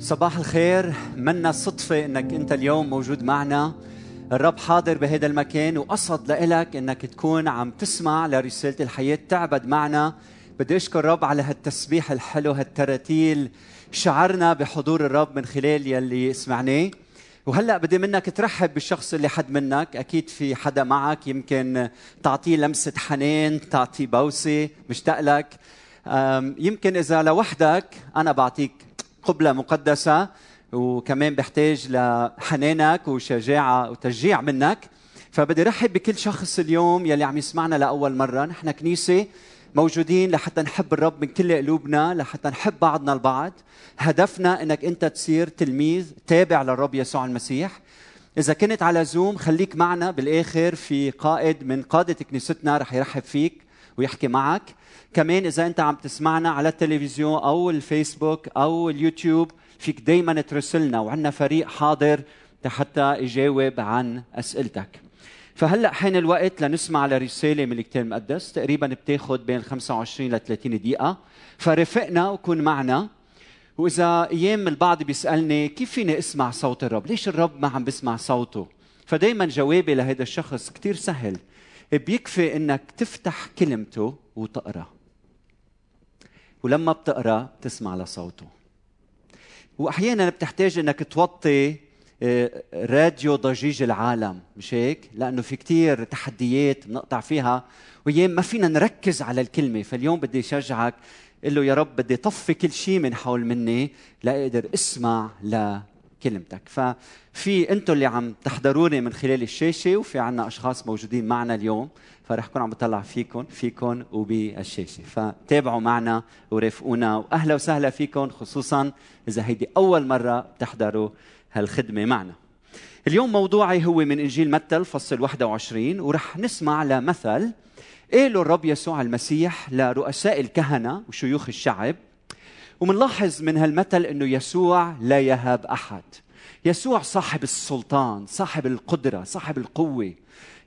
صباح الخير. منا صدفة إنك أنت اليوم موجود معنا. الرب حاضر بهذا المكان وقصد لإلك إنك تكون عم تسمع لرسالة الحياة تعبد معنا. بدي أشكر الرب على هالتسبيح الحلو هالتراتيل. شعرنا بحضور الرب من خلال يلي سمعناه. وهلأ بدي منك ترحب بالشخص اللي حد منك. أكيد في حدا معك يمكن تعطيه لمسة حنان تعطيه بوسة مشتاق لك. يمكن إذا لوحدك أنا بعطيك قبلة مقدسة وكمان بحتاج لحنانك وشجاعة وتشجيع منك. فبدي رحب بكل شخص اليوم يلي عم يسمعنا لأول مرة. نحن كنيسة موجودين لحتى نحب الرب من كل قلوبنا لحتى نحب بعضنا البعض. هدفنا إنك أنت تصير تلميذ تابع للرب يسوع المسيح. إذا كنت على زوم خليك معنا بالآخر في قائد من قادة كنيستنا رح يرحب فيك. ويحكي معك. كمان إذا أنت عم تسمعنا على التلفزيون أو الفيسبوك أو اليوتيوب فيك دائما ترسلنا وعندنا فريق حاضر حتى يجاوب عن أسئلتك. فهلأ حين الوقت لنسمع لرسالة من الكتاب المقدس تقريبا بتاخذ بين 25 ل 30 دقيقة. فرافقنا وكن معنا. وإذا أيام البعض بيسألني كيف فيني أسمع صوت الرب؟ ليش الرب ما عم بسمع صوته؟ فدايما جوابي لهذا الشخص كثير سهل. بيكفي إنك تفتح كلمته وتقرأ. ولما بتقرأ بتسمع لصوته. وأحيانا بتحتاج إنك توطي آه، راديو ضجيج العالم مش هيك؟ لأنه في كتير تحديات بنقطع فيها وايام ما فينا نركز على الكلمة. فاليوم بدي أشجعك قل له يا رب بدي طفي كل شيء من حول مني لاقدر أسمع لكلمتك ففي أنتم اللي عم تحضروني من خلال الشاشة وفي عنا أشخاص موجودين معنا اليوم فرح كون عم بطلع فيكم فيكم وبالشاشة. فتابعوا معنا ورافقونا وأهلا وسهلا فيكم خصوصا إذا هيدي أول مرة بتحضروا هالخدمة معنا. اليوم موضوعي هو من إنجيل متى الفصل 21 ورح نسمع لمثل قاله الرب يسوع المسيح لرؤساء الكهنة وشيوخ الشعب ومنلاحظ من هالمثل أنه يسوع لا يهاب أحد. يسوع صاحب السلطان صاحب القدرة صاحب القوة.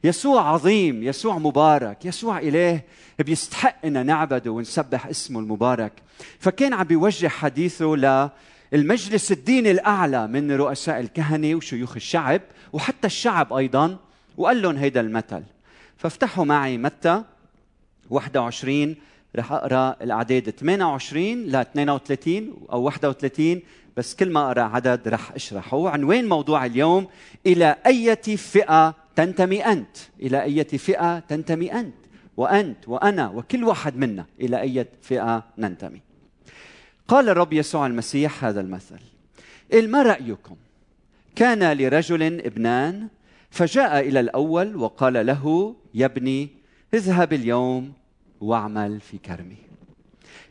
يسوع عظيم يسوع مبارك. يسوع إله بيستحق أن نعبده ونسبح اسمه المبارك. فكان عم بيوجه حديثه المجلس الديني الأعلى من رؤساء الكهنة وشيوخ الشعب وحتى الشعب أيضا وقال لهم هيدا المثل. فافتحوا معي متى 21 رح أقرأ الاعداد 28 ل 32 أو 31 بس كل ما أقرأ عدد رح أشرحه. عنوان موضوع اليوم؟ إلى اية فئة تنتمي أنت؟ إلى اية فئة تنتمي أنت؟ وأنت وأنا وكل واحد منا إلى اية فئة ننتمي؟ قال الرب يسوع المسيح هذا المثل ما رأيكم؟ كان لرجل ابنان فجاء إلى الأول وقال له يا ابني اذهب اليوم واعمل في كرمي.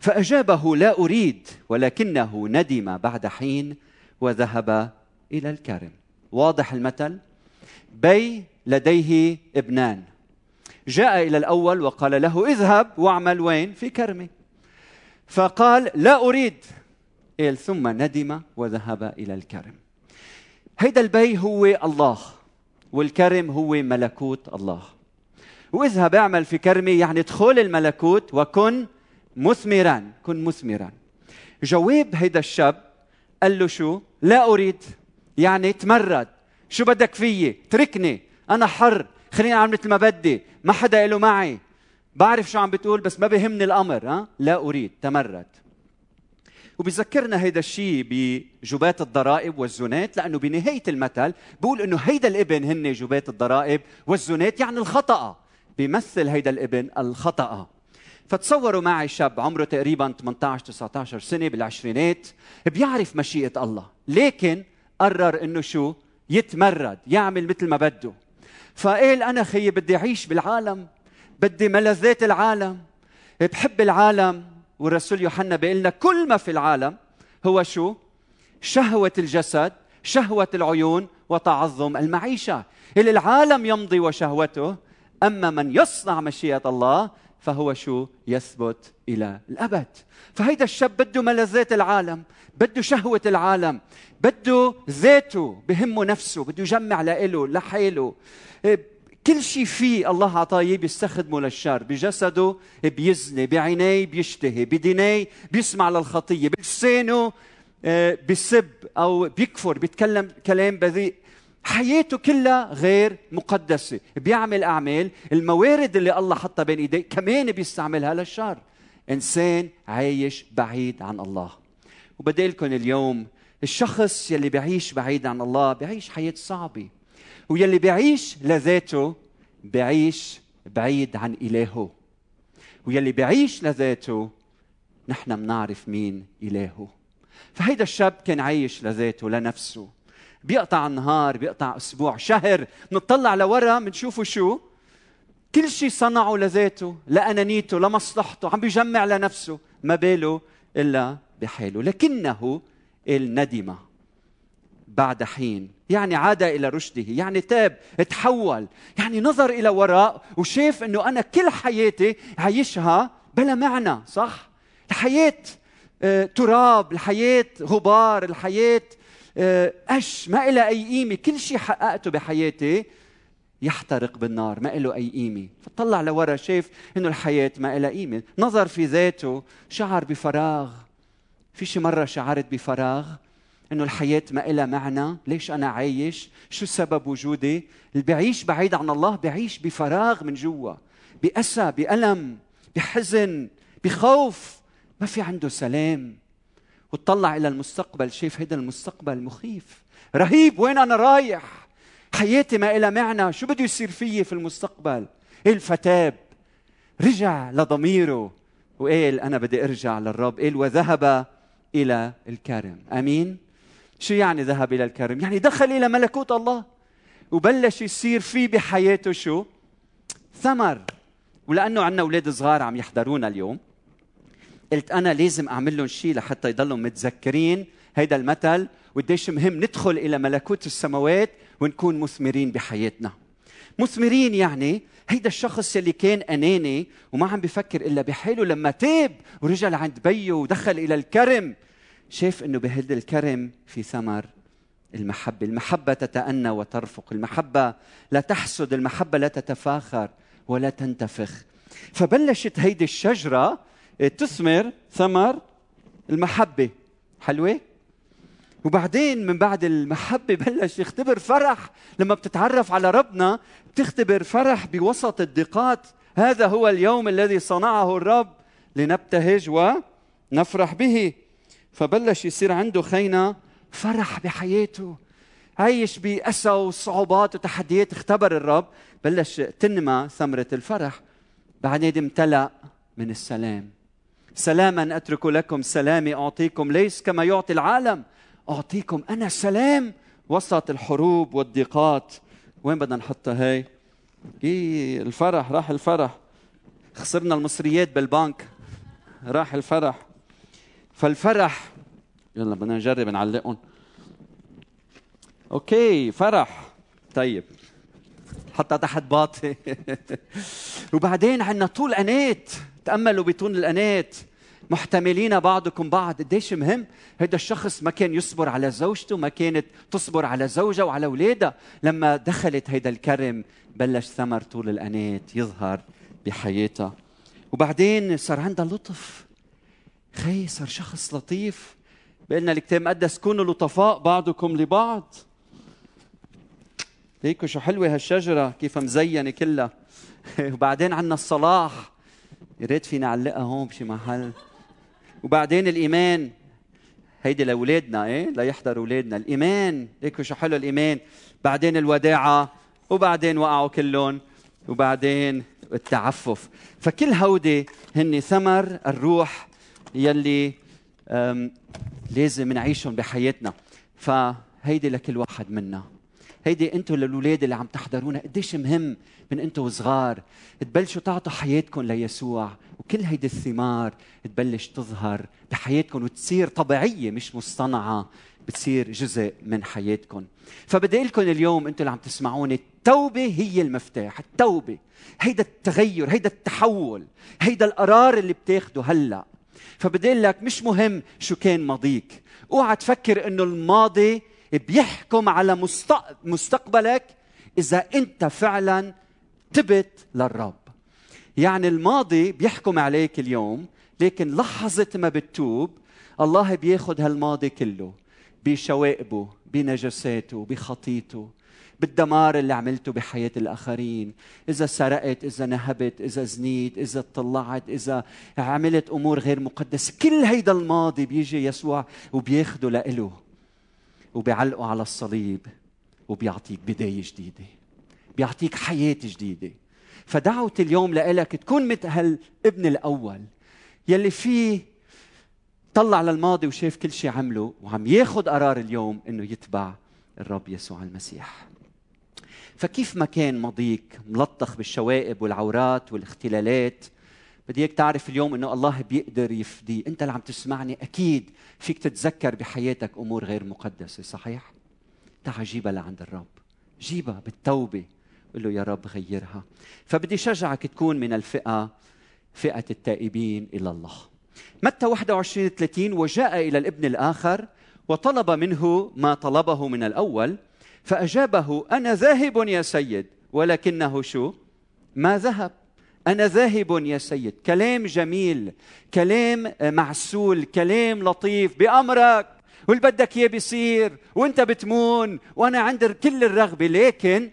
فأجابه لا أريد ولكنه ندم بعد حين وذهب إلى الكرم. واضح المثل؟ بي لديه ابنان. جاء إلى الأول وقال له اذهب واعمل وين؟ في كرمي. فقال لا أريد. قال ثم ندم وذهب إلى الكرم. هيدا البي هو الله والكرم هو ملكوت الله. واذهب اعمل في كرمي يعني ادخل الملكوت وكن مثمرا كن مثمرا. جواب هيدا الشاب قال له شو؟ لا أريد. يعني تمرد. شو بدك فيي؟ تركني. أنا حر. خليني أعمل مثل ما بدي. ما حدا له معي. بعرف شو عم بتقول بس ما بهمني الأمر ها؟ لا أريد. تمرد. وبذكرنا هيدا الشيء بجبات الضرائب والزنات لأنه بنهاية المثل بقول إنه هيدا الابن هن جبات الضرائب والزنات يعني الخطأ. بيمثل هيدا الابن الخطأ. فتصوروا معي شاب عمره تقريبا 18 19 سنة بالعشرينات بيعرف مشيئة الله لكن قرر إنه شو؟ يتمرد يعمل مثل ما بده. فقال أنا خيي بدي أعيش بالعالم بدي ملذات العالم بحب العالم. والرسول يوحنا بيقول لنا كل ما في العالم هو شو؟ شهوة الجسد شهوة العيون وتعظم المعيشة. اللي العالم يمضي وشهوته أما من يصنع مشيئة الله فهو شو؟ يثبت إلى الأبد. فهيدا الشاب بده ملذات العالم بده شهوة العالم بده ذاته بهمه نفسه بده يجمع لإله لحاله كل شيء فيه الله عطاه بيستخدمه للشر بجسده بيزني بعينيه بيشتهي بدينيه بيسمع للخطية بلسانه آه، بسب أو بيكفر بيتكلم كلام بذيء. حياته كلها غير مقدسة. بيعمل أعمال الموارد اللي الله حطها بين إيديه كمان بيستعملها للشر. إنسان عايش بعيد عن الله. وبدي لكم اليوم الشخص يلي بيعيش بعيد عن الله بيعيش حياة صعبة. ويلي بيعيش لذاته بيعيش بعيد عن إلهه. ويلي بيعيش لذاته نحن بنعرف مين إلهه. فهيدا الشاب كان عايش لذاته لنفسه. بيقطع النهار بيقطع أسبوع شهر نطلع لورا بنشوفه شو؟ كل شيء صنعه لذاته لأنانيته لمصلحته عم بيجمع لنفسه ما باله إلا بحاله. لكنه الندم بعد حين يعني عاد إلى رشده يعني تاب تحول يعني نظر إلى وراء وشاف أنه أنا كل حياتي عايشها بلا معنى صح؟ الحياة آه، تراب الحياة غبار الحياة آه، قش ما إلها أي قيمة؟ كل شيء حققته بحياتي يحترق بالنار ما له أي قيمة. فطلع لورا شاف إنه الحياة ما لها قيمة. نظر في ذاته شعر بفراغ. في شي مرة شعرت بفراغ إنه الحياة ما لها معنى. ليش أنا عايش؟ شو سبب وجودي؟ اللي بيعيش بعيد عن الله بيعيش بفراغ من جوا. بأسى بألم بحزن بخوف. ما في عنده سلام. وتطلع إلى المستقبل شايف هذا المستقبل مخيف. رهيب وين أنا رايح؟ حياتي ما لها معنى. شو بده يصير فيي في المستقبل؟ الفتاب؟ رجع لضميره. وقال أنا بدي أرجع للرب. قال وذهب إلى الكرم. آمين؟ شو يعني ذهب إلى الكرم؟ يعني دخل إلى ملكوت الله. وبلش يصير في بحياته شو؟ ثمر. ولأنه عندنا أولاد صغار عم يحضرونا اليوم. قلت أنا لازم أعمل لهم شيء لحتى يضلوا متذكرين. هيدا المثل وقديش مهم ندخل إلى ملكوت السماوات ونكون مثمرين بحياتنا. مثمرين يعني هيدا الشخص اللي كان أناني وما عم بفكر إلا بحاله لما تاب ورجع لعند بيه ودخل إلى الكرم شاف إنه بهذا الكرم في ثمر المحبة، المحبة تتأنى وترفق، المحبة لا تحسد، المحبة لا تتفاخر ولا تنتفخ. فبلشت هيدي الشجرة تثمر ثمر المحبة. حلوة؟ وبعدين من بعد المحبة بلش يختبر فرح. لما بتتعرف على ربنا بتختبر فرح بوسط الضيقات. هذا هو اليوم الذي صنعه الرب لنبتهج ونفرح به. فبلش يصير عنده خينا فرح بحياته. عايش بأسى وصعوبات وتحديات اختبر الرب. بلش تنمى ثمرة الفرح. بعدين امتلأ من السلام. سلاما أترك لكم سلامي أعطيكم ليس كما يعطي العالم. أعطيكم أنا سلام وسط الحروب والضيقات. وين بدنا نحطها هي إيه الفرح راح الفرح. خسرنا المصريات بالبنك. راح الفرح. فالفرح يلا بدنا نجرب نعلقهم. أوكي فرح. طيب. حطها تحت باطي. وبعدين عندنا طول انات تاملوا بطول الأنات. محتملين بعضكم بعض. قديش مهم؟ هذا الشخص ما كان يصبر على زوجته ما كانت تصبر على زوجها وعلى أولادها. لما دخلت هيدا الكرم بلش ثمر طول الأنات يظهر بحياتها. وبعدين صار عندها لطف. خي صار شخص لطيف. بقلنا الكتاب المقدس كونوا لطفاء بعضكم لبعض. ليكوا شو حلوة هالشجرة كيف مزينة كلها. وبعدين عندنا الصلاح. يا ريت فينا نعلقها هون بشي محل. وبعدين الإيمان. هيدي لأولادنا إيه؟ ليحضر أولادنا. الإيمان. ليكوا شو حلو الإيمان. بعدين الوداعة وبعدين وقعوا كلهم وبعدين التعفف. فكل هودي هن ثمر الروح يلي لازم نعيشهم بحياتنا. فهيدي لكل واحد منا. هيدي أنتم للاولاد اللي عم تحضرونا قديش مهم من أنتم وصغار تبلشوا تعطوا حياتكم ليسوع وكل هيدي الثمار تبلش تظهر بحياتكم وتصير طبيعية مش مصطنعة بتصير جزء من حياتكم. فبدي أقول لكم اليوم أنتم اللي عم تسمعوني التوبة هي المفتاح التوبة هيدا التغير هيدا التحول هيدا القرار اللي بتاخده هلا. فبدي لك مش مهم شو كان ماضيك اوعى تفكر إنه الماضي بيحكم على مستقبلك إذا أنت فعلا تبت للرب. يعني الماضي بيحكم عليك اليوم لكن لحظة ما بتتوب الله بياخد هالماضي كله بشوائبه بنجساته بخطيته بالدمار اللي عملته بحياة الآخرين. إذا سرقت إذا نهبت إذا زنيت إذا طلعت إذا عملت أمور غير مقدسة. كل هيدا الماضي بيجي يسوع وبياخده لإله. وبيعلقه على الصليب وبيعطيك بداية جديدة بيعطيك حياة جديدة. فدعوتي اليوم لإلك تكون مثل هالابن الأول يلي فيه طلع للماضي وشاف كل شيء عمله وعم ياخذ قرار اليوم إنه يتبع الرب يسوع المسيح. فكيف ما كان ماضيك ملطخ بالشوائب والعورات والاختلالات بدي إياك تعرف اليوم إنه الله بيقدر يفدي. أنت اللي عم تسمعني أكيد فيك تتذكر بحياتك أمور غير مقدسة صحيح؟ تعال جيبها لعند الرب. جيبها بالتوبة. قل له يا رب غيرها. فبدي شجعك تكون من الفئة فئة التائبين إلى الله. متى 21 30 وجاء إلى الابن الآخر وطلب منه ما طلبه من الأول فأجابه أنا ذاهب يا سيد ولكنه شو؟ ما ذهب. أنا ذاهب يا سيد. كلام جميل كلام معسول كلام لطيف بأمرك. واللي بدك إياه بيصير؟ وأنت بتمون. وأنا عند كل الرغبة. لكن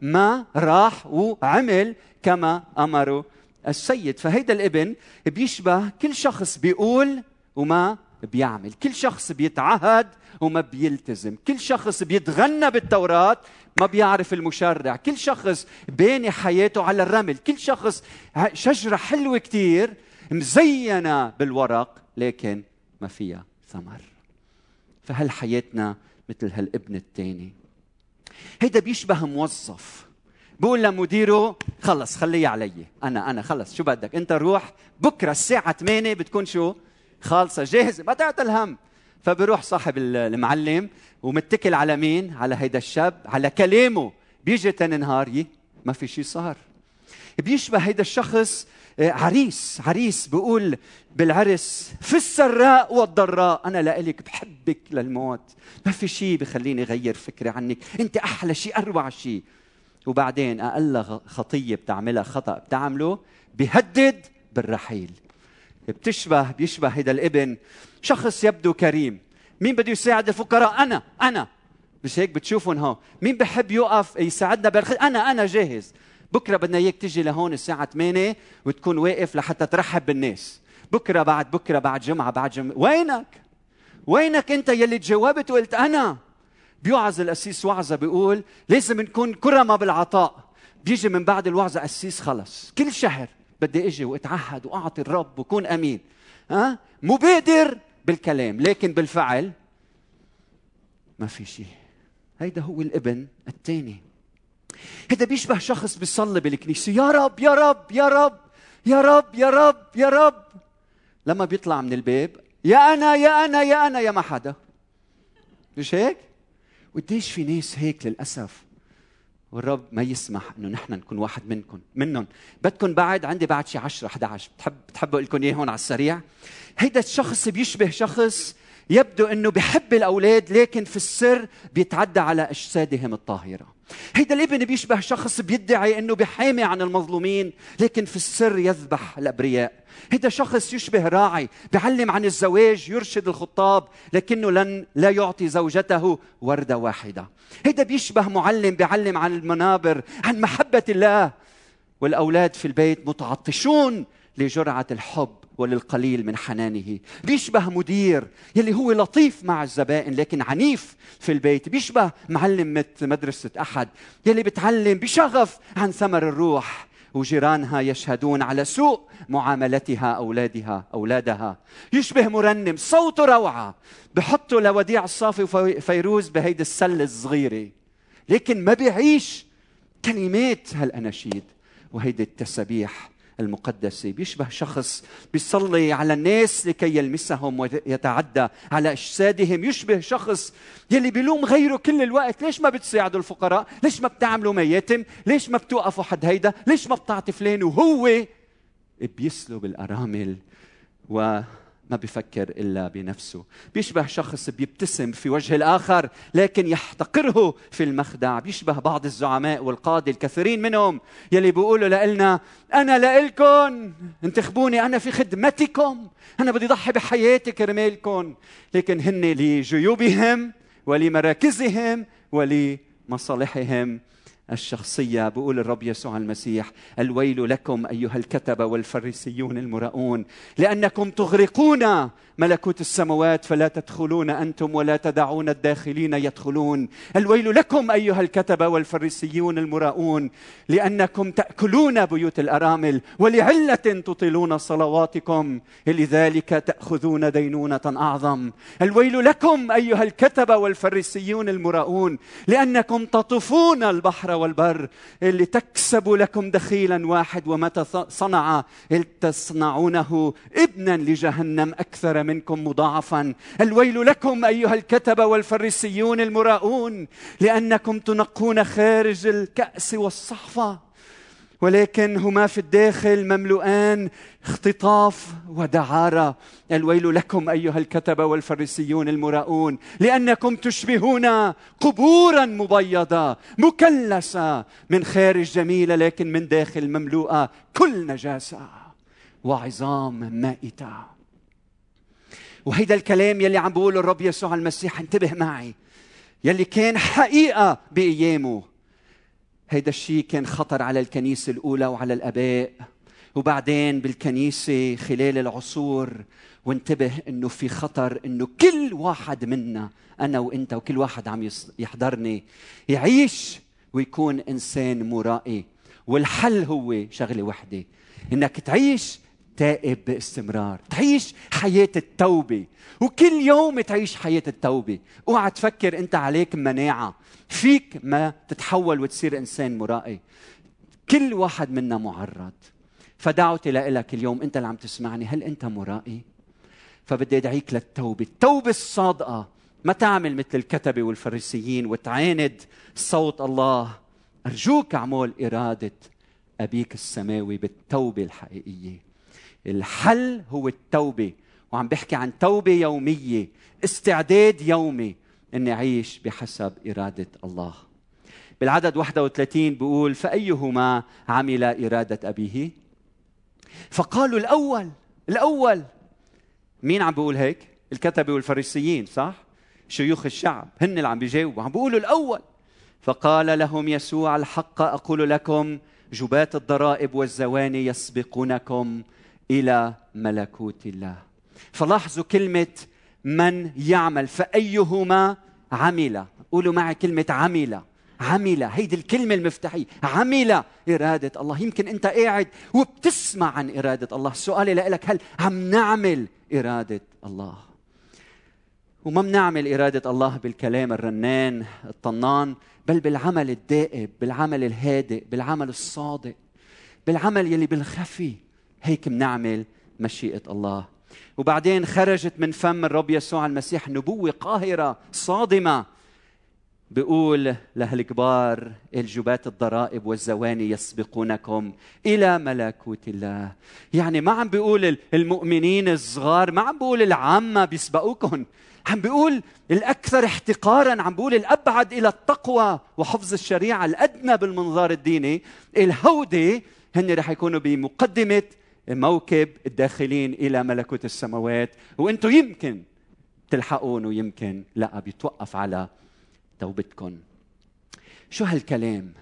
ما راح وعمل كما امره السيد. فهيدا الابن بيشبه كل شخص بيقول وما بيعمل. كل شخص بيتعهد وما بيلتزم. كل شخص بيتغنى بالتوراة ما بيعرف المشرع. كل شخص باني حياته على الرمل. كل شخص شجرة حلوة كتير مزينة بالورق لكن ما فيها ثمر. فهل حياتنا مثل هالابن الثاني هيدا بيشبه موظف. بقول لمديره خلص خليه علي. أنا أنا خلص شو بدك؟ أنت روح بكرة الساعة 8 بتكون شو؟ خالصة جاهزة ما تعطي الهم. فبروح صاحب المعلم ومتكل على مين؟ على هيدا الشاب على كلامه. بيجي تاني نهار ما في شيء صار. بيشبه هيدا الشخص آه، عريس عريس بيقول بالعرس في السراء والضراء أنا لإلك بحبك للموت. ما في شيء بخليني اغير فكري عنك. أنت أحلى شيء أروع شيء وبعدين أقل خطية بتعملها خطأ بتعمله بيهدد بالرحيل. بتشبه بيشبه هيدا الإبن. شخص يبدو كريم. مين بده يساعد الفقراء؟ أنا أنا. مش هيك بتشوفهم هون؟ مين بحب يقف يساعدنا بالخير أنا أنا جاهز. بكرة بدنا إياك تيجي لهون الساعة 8 وتكون واقف لحتى ترحب بالناس. بكرة بعد بكرة بعد جمعة بعد جمعه وينك؟ وينك أنت يلي تجاوبت وقلت أنا؟ بيوعظ القسيس وعظة بيقول لازم نكون كرمه بالعطاء. بيجي من بعد الوعظة قسيس خلص. كل شهر. بدي أجي واتعهد واعطي الرب وكون امين. ها؟ مبادر بالكلام لكن بالفعل ما في شيء هيدا هو الابن الثاني هذا بيشبه شخص بيصلي بالكنيسة. يا رب يا رب يا رب يا رب يا رب يا رب. لما بيطلع من الباب يا أنا يا أنا يا أنا يا ما حدا. مش هيك؟ وقديش في ناس هيك للأسف. والرب ما يسمح إنه نحن نكون واحد منكم منهم بدكم بعد عندي بعد شي 10 11 بتحب بتحبوا لكم اياه هون على السريع؟ هيدا الشخص بيشبه شخص يبدو إنه بحب الأولاد لكن في السر بيتعدى على أجسادهم الطاهرة. هيدا الابن بيشبه شخص بيدعي إنه بحامي عن المظلومين لكن في السر يذبح الأبرياء. هيدا شخص يشبه راعي بيعلم عن الزواج يرشد الخطاب لكنه لن لا يعطي زوجته وردة واحدة. هيدا بيشبه معلم بيعلم عن المنابر عن محبة الله. والأولاد في البيت متعطشون لجرعة الحب. وللقليل من حنانه. بيشبه مدير يلي هو لطيف مع الزبائن لكن عنيف في البيت. بيشبه معلم مدرسة أحد يلي بتعلم بشغف عن ثمر الروح وجيرانها يشهدون على سوء معاملتها أولادها أولادها. يشبه مرنم صوته روعة. بحطه لوديع الصافي وفيروز بهيدي السلة الصغيرة. لكن ما بيعيش كلمات هالأناشيد وهيدي التسابيح المقدسة بيشبه شخص بيصلي على الناس لكي يلمسهم ويتعدى على أجسادهم. يشبه شخص يلي بيلوم غيره كل الوقت. ليش ما بتساعدوا الفقراء؟ ليش ما بتعملوا مياتم؟ ليش ما بتوقفوا حد هيدا؟ ليش ما بتعطي فلان؟ وهو بيسلب الأرامل و ما بيفكر إلا بنفسه. بيشبه شخص بيبتسم في وجه الآخر لكن يحتقره في المخدع. بيشبه بعض الزعماء والقاده الكثيرين منهم. يلي بيقولوا لنا أنا لإلكم انتخبوني أنا في خدمتكم. أنا بدي ضحي بحياتي كرمالكم لكن هن لجيوبهم ولمراكزهم ولمصالحهم. الشخصية. بقول الرب يسوع المسيح الويل لكم أيها الكتبة والفريسيون المراؤون لأنكم تغلقون ملكوت السماوات فلا تدخلون أنتم ولا تدعون الداخلين يدخلون. الويل لكم أيها الكتبة والفريسيون المراؤون لأنكم تأكلون بيوت الأرامل ولعلة تطيلون صلواتكم. لذلك تأخذون دينونة أعظم. الويل لكم أيها الكتبة والفريسيون المراؤون لأنكم تطوفون البحر والبر لتكسبوا دخيلا واحد ومتى صنع تصنعونه ابنا لجهنم أكثر منكم مضاعفا. الويل لكم أيها الكتبه والفريسيون المراؤون لأنكم تنقون خارج الكأس والصحفه ولكن هما في الداخل مملوءان اختطاف ودعارة. الويل لكم أيها الكتبه والفريسيون المراؤون لأنكم تشبهون قبورا مبيضة مكلسة من خارج جميلة لكن من داخل مملوءة كل نجاسة وعظام مائتة. وهيدا الكلام يلي عم بقوله الرب يسوع المسيح انتبه معي. يلي كان حقيقة بأيامه. هيدا الشيء كان خطر على الكنيسة الأولى وعلى الآباء. وبعدين بالكنيسة خلال العصور وانتبه إنه في خطر إنه كل واحد منا أنا وإنت وكل واحد عم يحضرني يعيش ويكون إنسان مرائي. والحل هو شغلة وحدة إنك تعيش تائب باستمرار تعيش حياة التوبة. وكل يوم تعيش حياة التوبة. اوعى تفكر انت عليك مناعة. فيك ما تتحول وتصير انسان مرائي. كل واحد منا معرض. فدعوتي لك اليوم. انت اللي عم تسمعني. هل انت مرائي؟ فبدي ادعيك للتوبة. التوبة الصادقة. ما تعمل مثل الكتبة والفريسيين وتعاند صوت الله. أرجوك اعمل إرادة أبيك السماوي بالتوبة الحقيقية. الحل هو التوبة. وعم بحكي عن توبة يومية استعداد يومي إني أعيش بحسب إرادة الله. بالعدد 31 بيقول فأيهما عمل إرادة أبيه؟ فقالوا الأول الأول. مين عم بيقول هيك؟ الكتبة والفريسيين صح؟ شيوخ الشعب هن اللي عم بيجاوبوا. عم بيقولوا الأول. فقال لهم يسوع الحق أقول لكم جبات الضرائب والزواني يسبقونكم. إلى ملكوت الله. فلاحظوا كلمة من يعمل فأيهما عمل؟ قولوا معي كلمة عمل. عمل هيدي الكلمة المفتاحية. عمل إرادة الله. يمكن أنت قاعد وبتسمع عن إرادة الله. سؤالي لك هل عم نعمل إرادة الله؟ وما بنعمل إرادة الله بالكلام الرنان الطنان بل بالعمل الدائب بالعمل الهادئ بالعمل الصادق بالعمل يلي بالخفي. هيك بنعمل مشيئة الله. وبعدين خرجت من فم الرب يسوع المسيح نبوة قاهرة صادمة. بيقول لهالكبار الجبات الضرائب والزواني يسبقونكم إلى ملكوت الله. يعني ما عم بيقول المؤمنين الصغار ما عم بيقول العامة بيسبقوكم عم بيقول الأكثر احتقارا عم بيقول الأبعد إلى التقوى وحفظ الشريعة الأدنى بالمنظار الديني. الهودي هن رح يكونوا بمقدمة موكب الداخلين إلى ملكوت السماوات. وأنتم يمكن تلحقون ويمكن لا بيتوقف على توبتكم شو هالكلام؟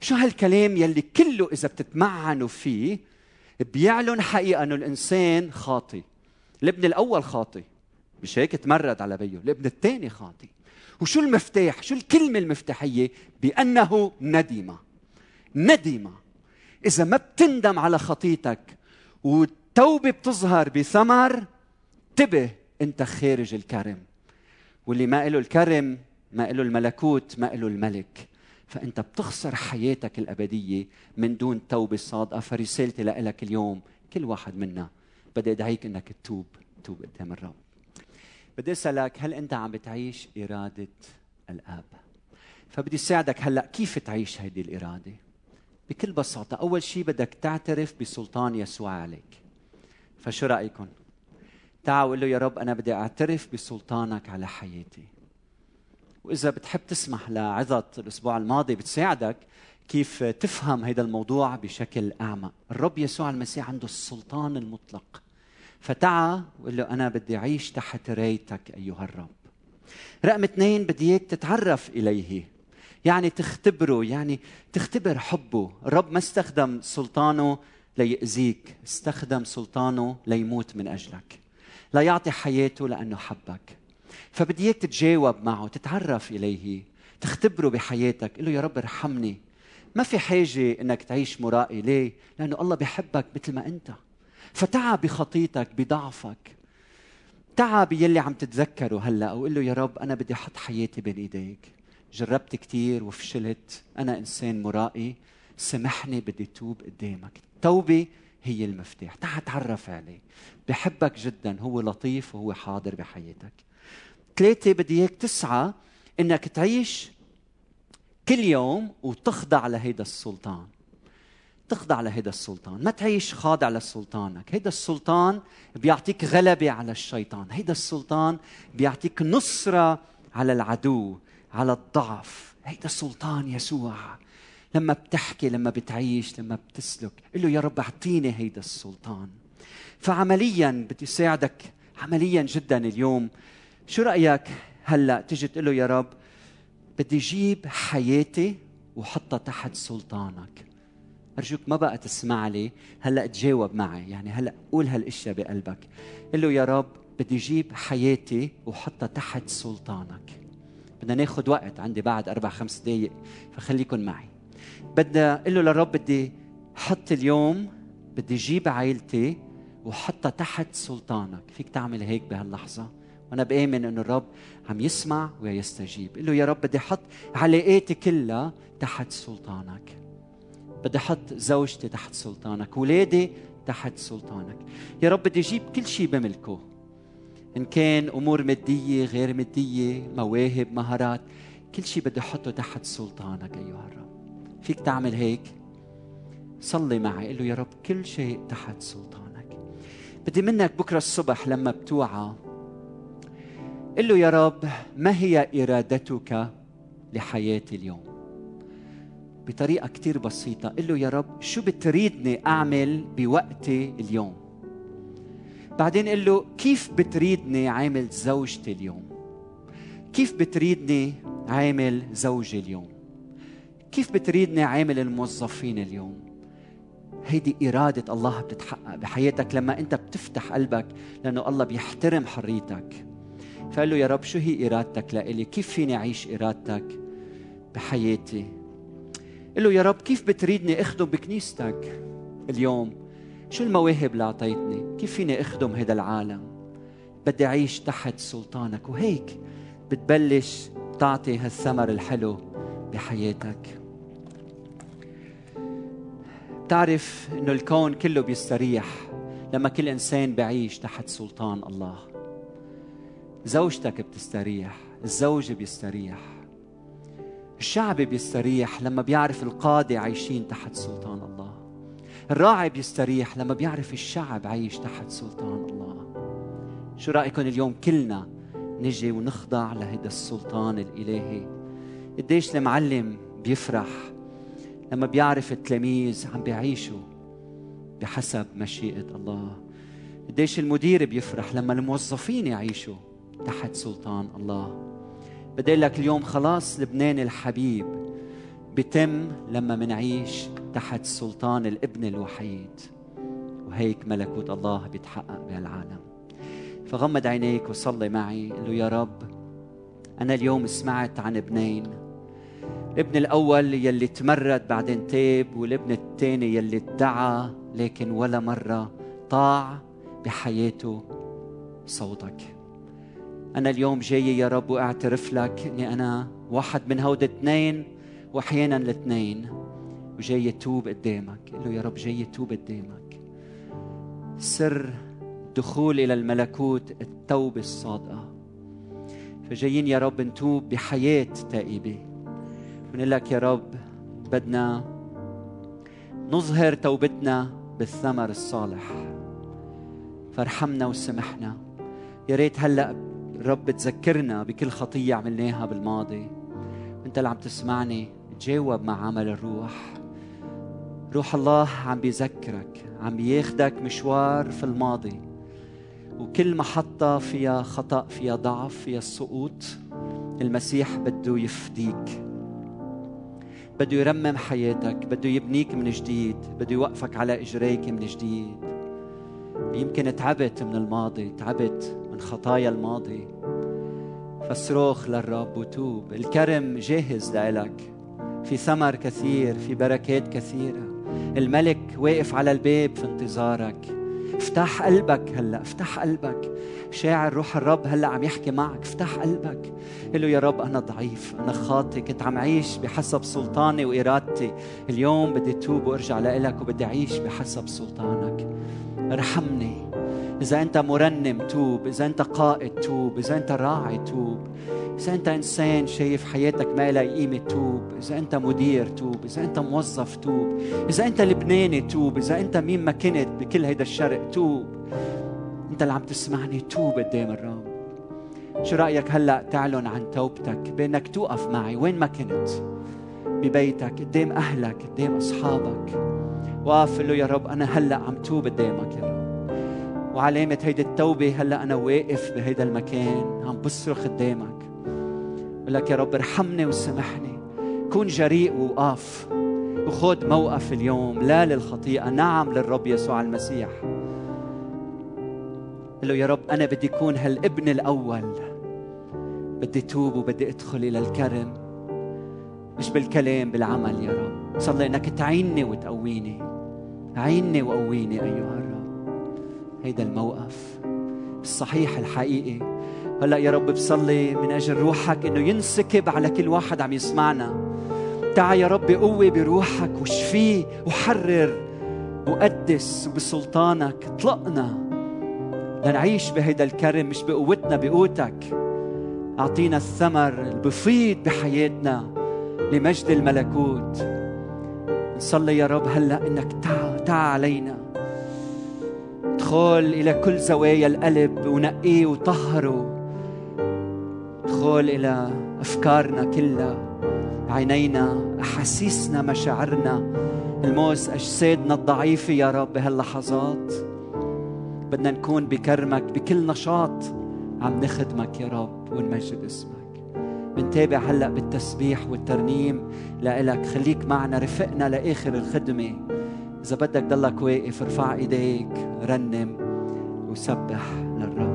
شو هالكلام يلي كله إذا بتتمعنوا فيه بيعلن حقيقة إنه الإنسان خاطي. الابن الأول خاطي مش هيك تمرد على بيه الابن الثاني خاطي. وشو المفتاح؟ شو الكلمة المفتاحية؟ بأنه ندم ندم إذا ما بتندم على خطيتك والتوبة بتظهر بثمر. انتبه انت خارج الكرم. واللي ما له الكرم ما له الملكوت ما له الملك. فأنت بتخسر حياتك الأبدية من دون توبة صادقة. فرسالتي لك اليوم كل واحد منا بدي أدعيك إنك تتوب توب قدام الرب. بدي أسألك هل أنت عم بتعيش إرادة الآب؟ فبدي ساعدك هلأ كيف تعيش هذه الإرادة؟ بكل بساطة أول شيء بدك تعترف بسلطان يسوع عليك. فشو رأيكم؟ تعا وقول له يا رب أنا بدي أعترف بسلطانك على حياتي. وإذا بتحب تسمح لعظة الأسبوع الماضي بتساعدك كيف تفهم هذا الموضوع بشكل أعمق. الرب يسوع المسيح عنده السلطان المطلق. فتعا وقول له أنا بدي أعيش تحت رايتك أيها الرب. رقم اثنين بدي إياك تتعرف إليه. يعني تختبره يعني تختبر حبه. الرب ما استخدم سلطانه ليأذيك استخدم سلطانه ليموت من أجلك لا يعطي حياته لأنه حبك. فبدي إياك تتجاوب معه تتعرف إليه تختبره بحياتك قل له يا رب ارحمني. ما في حاجة إنك تعيش مرائي ليه؟ لأنه الله بحبك مثل ما أنت. فتعب بخطيتك بضعفك. تعب يلي عم تتذكره هلأ وقول له يا رب أنا بدي أحط حياتي بين إيديك. جربت كثير وفشلت. أنا إنسان مرائي. سامحني بدي توب قدامك. التوبه هي المفتاح. تعال تعرف عليه. بحبك جدا. هو لطيف وهو حاضر بحياتك. ثلاثة بدي إياك تسعى إنك تعيش كل يوم وتخضع لهيدا السلطان. تخضع لهيدا السلطان. ما تعيش خاضع لسلطانك. هيدا السلطان بيعطيك غلبة على الشيطان. هيدا السلطان بيعطيك نصرة على العدو. على الضعف. هيدا سلطان يسوع. لما بتحكي لما بتعيش لما بتسلك قل له يا رب أعطيني هيدا السلطان. فعمليا بدي ساعدك عمليا جدا اليوم. شو رأيك هلأ تجي تقول له يا رب بدي جيب حياتي وحطها تحت سلطانك. أرجوك ما بقى تسمع لي هلأ تجاوب معي. يعني هلأ قول هالأشياء بقلبك. قل له يا رب بدي جيب حياتي وحطها تحت سلطانك. بدنا ناخذ وقت عندي بعد أربع خمس دقائق فخليكن معي. بدنا قل له للرب بدي حط اليوم بدي جيب عائلتي وحطها تحت سلطانك. فيك تعمل هيك بهاللحظة؟ وأنا بآمن إنه الرب عم يسمع ويستجيب. قل له يا رب بدي أحط علاقاتي كلها تحت سلطانك. بدي أحط زوجتي تحت سلطانك ولادي تحت سلطانك. يا رب بدي أجيب كل شيء بملكه. إن كان أمور مادية غير مادية مواهب مهارات كل شيء بدي احطه تحت سلطانك أيها الرب. فيك تعمل هيك؟ صلي معي قل له يا رب كل شيء تحت سلطانك. بدي منك بكرة الصبح لما بتوعى. قل له يا رب ما هي إرادتك لحياتي اليوم؟ بطريقة كتير بسيطة. قل له يا رب شو بتريدني أعمل بوقتي اليوم؟ بعدين قل له كيف بتريدني عامل زوجتي اليوم؟ كيف بتريدني عامل زوجي اليوم؟ كيف بتريدني عامل الموظفين اليوم؟ هيدي إرادة الله بتتحقق بحياتك لما أنت بتفتح قلبك لأنه الله بيحترم حريتك. فقال له يا رب شو هي إرادتك لإلي؟ كيف فيني أعيش إرادتك بحياتي؟ قل له يا رب كيف بتريدني أخدم بكنيستك اليوم؟ شو المواهب اللي أعطيتني؟ كيف فيني أخدم هذا العالم؟ بدي أعيش تحت سلطانك وهيك بتبلش تعطي هالثمر الحلو بحياتك. بتعرف إنه الكون كله بيستريح لما كل إنسان بعيش تحت سلطان الله. زوجتك بتستريح الزوج بيستريح. الشعب بيستريح لما بيعرف القادة عايشين تحت سلطان الله. الراعي بيستريح لما بيعرف الشعب عايش تحت سلطان الله. شو رأيكم اليوم كلنا نجي ونخضع لهذا السلطان الإلهي؟ قديش المعلم بيفرح لما بيعرف التلاميذ عم بيعيشوا بحسب مشيئة الله. قديش المدير بيفرح لما الموظفين يعيشوا تحت سلطان الله. بدي لك اليوم خلاص لبنان الحبيب بتم لما منعيش تحت سلطان الابن الوحيد. وهيك ملكوت الله بيتحقق بهالعالم. فغمض عينيك وصلي معي قل له يا رب أنا اليوم سمعت عن ابنين. الابن الأول يلي تمرد بعدين تاب والابن الثاني يلي ادعى لكن ولا مرة طاع بحياته صوتك. أنا اليوم جاي يا رب وأعترف لك إني أنا واحد من هود اثنين وأحيانا الاثنين وجاي توب قدامك قل له يا رب جاي توب قدامك. سر الدخول إلى الملكوت التوبة الصادقة. فجايين يا رب نتوب بحياة تائبة. ونقول لك يا رب بدنا نظهر توبتنا بالثمر الصالح. فارحمنا وسمحنا. يا ريت هلأ الرب تذكرنا بكل خطية عملناها بالماضي. انت اللي عم تسمعني. تجاوب مع عمل الروح. روح الله عم بيذكرك عم بياخدك مشوار في الماضي. وكل محطة فيها خطأ فيها ضعف فيها السقوط المسيح بده يفديك. بده يرمم حياتك بده يبنيك من جديد بده يوقفك على إجريك من جديد. يمكن تعبت من الماضي تعبت من خطايا الماضي. فصروخ للرب وتوب. الكرم جاهز لك في ثمر كثير في بركات كثيرة. الملك واقف على الباب في انتظارك. افتح قلبك هلا افتح قلبك. شاعر روح الرب هلا عم يحكي معك. افتح قلبك. قل له يا رب أنا ضعيف أنا خاطي كنت عم عيش بحسب سلطاني وإرادتي. اليوم بدي توب وأرجع لك وبدي اعيش بحسب سلطانك. ارحمني. إذا أنت مرنم توب إذا أنت قائد توب إذا أنت راعي توب إذا أنت إنسان شايف حياتك ما لها قيمة توب إذا أنت مدير توب إذا أنت موظف توب إذا أنت لبناني توب إذا أنت مين ما كنت بكل هيدا الشرق توب. أنت اللي عم تسمعني توب قدام الرب. شو رأيك هلأ تعلن عن توبتك؟ بأنك توقف معي وين ما كنت؟ ببيتك قدام أهلك قدام أصحابك. وقف له يا رب أنا هلأ عم توب قدامك يا رب. وعلامة هيدي التوبة هلأ أنا واقف بهيدا المكان عم بصرخ قدامك. بقول لك يا رب ارحمني وسامحني. كون جريء وقف وخذ موقف اليوم لا للخطيئة نعم للرب يسوع المسيح. قل له يا رب أنا بدي أكون هالابن الأول. بدي توب وبدي أدخل إلى الكرم. مش بالكلام بالعمل يا رب. صلي إنك تعيني وتقويني. عيني وقويني أيها الرب هيدا الموقف الصحيح الحقيقي. هلأ يا رب بصلي من أجل روحك إنه ينسكب على كل واحد عم يسمعنا. تعا يا رب قوة بروحك وشفيه وحرر وقدس بسلطانك. اطلقنا لنعيش بهيدا الكرم مش بقوتنا بقوتك. أعطينا الثمر اللي بحياتنا لمجد الملكوت. نصلي يا رب هلأ إنك تعا تعا علينا. ادخل إلى كل زوايا القلب ونقيه وطهره ادخل إلى أفكارنا كلها عينينا أحاسيسنا مشاعرنا. الموس أجسادنا الضعيفة يا رب بهاللحظات. بدنا نكون بكرمك بكل نشاط عم نخدمك يا رب ونمجد اسمك. بنتابع هلأ بالتسبيح والترنيم. لإلك خليك معنا رفقنا لآخر الخدمة. إذا بدك ضلك واقف ارفع إيديك رنم وسبح للرب.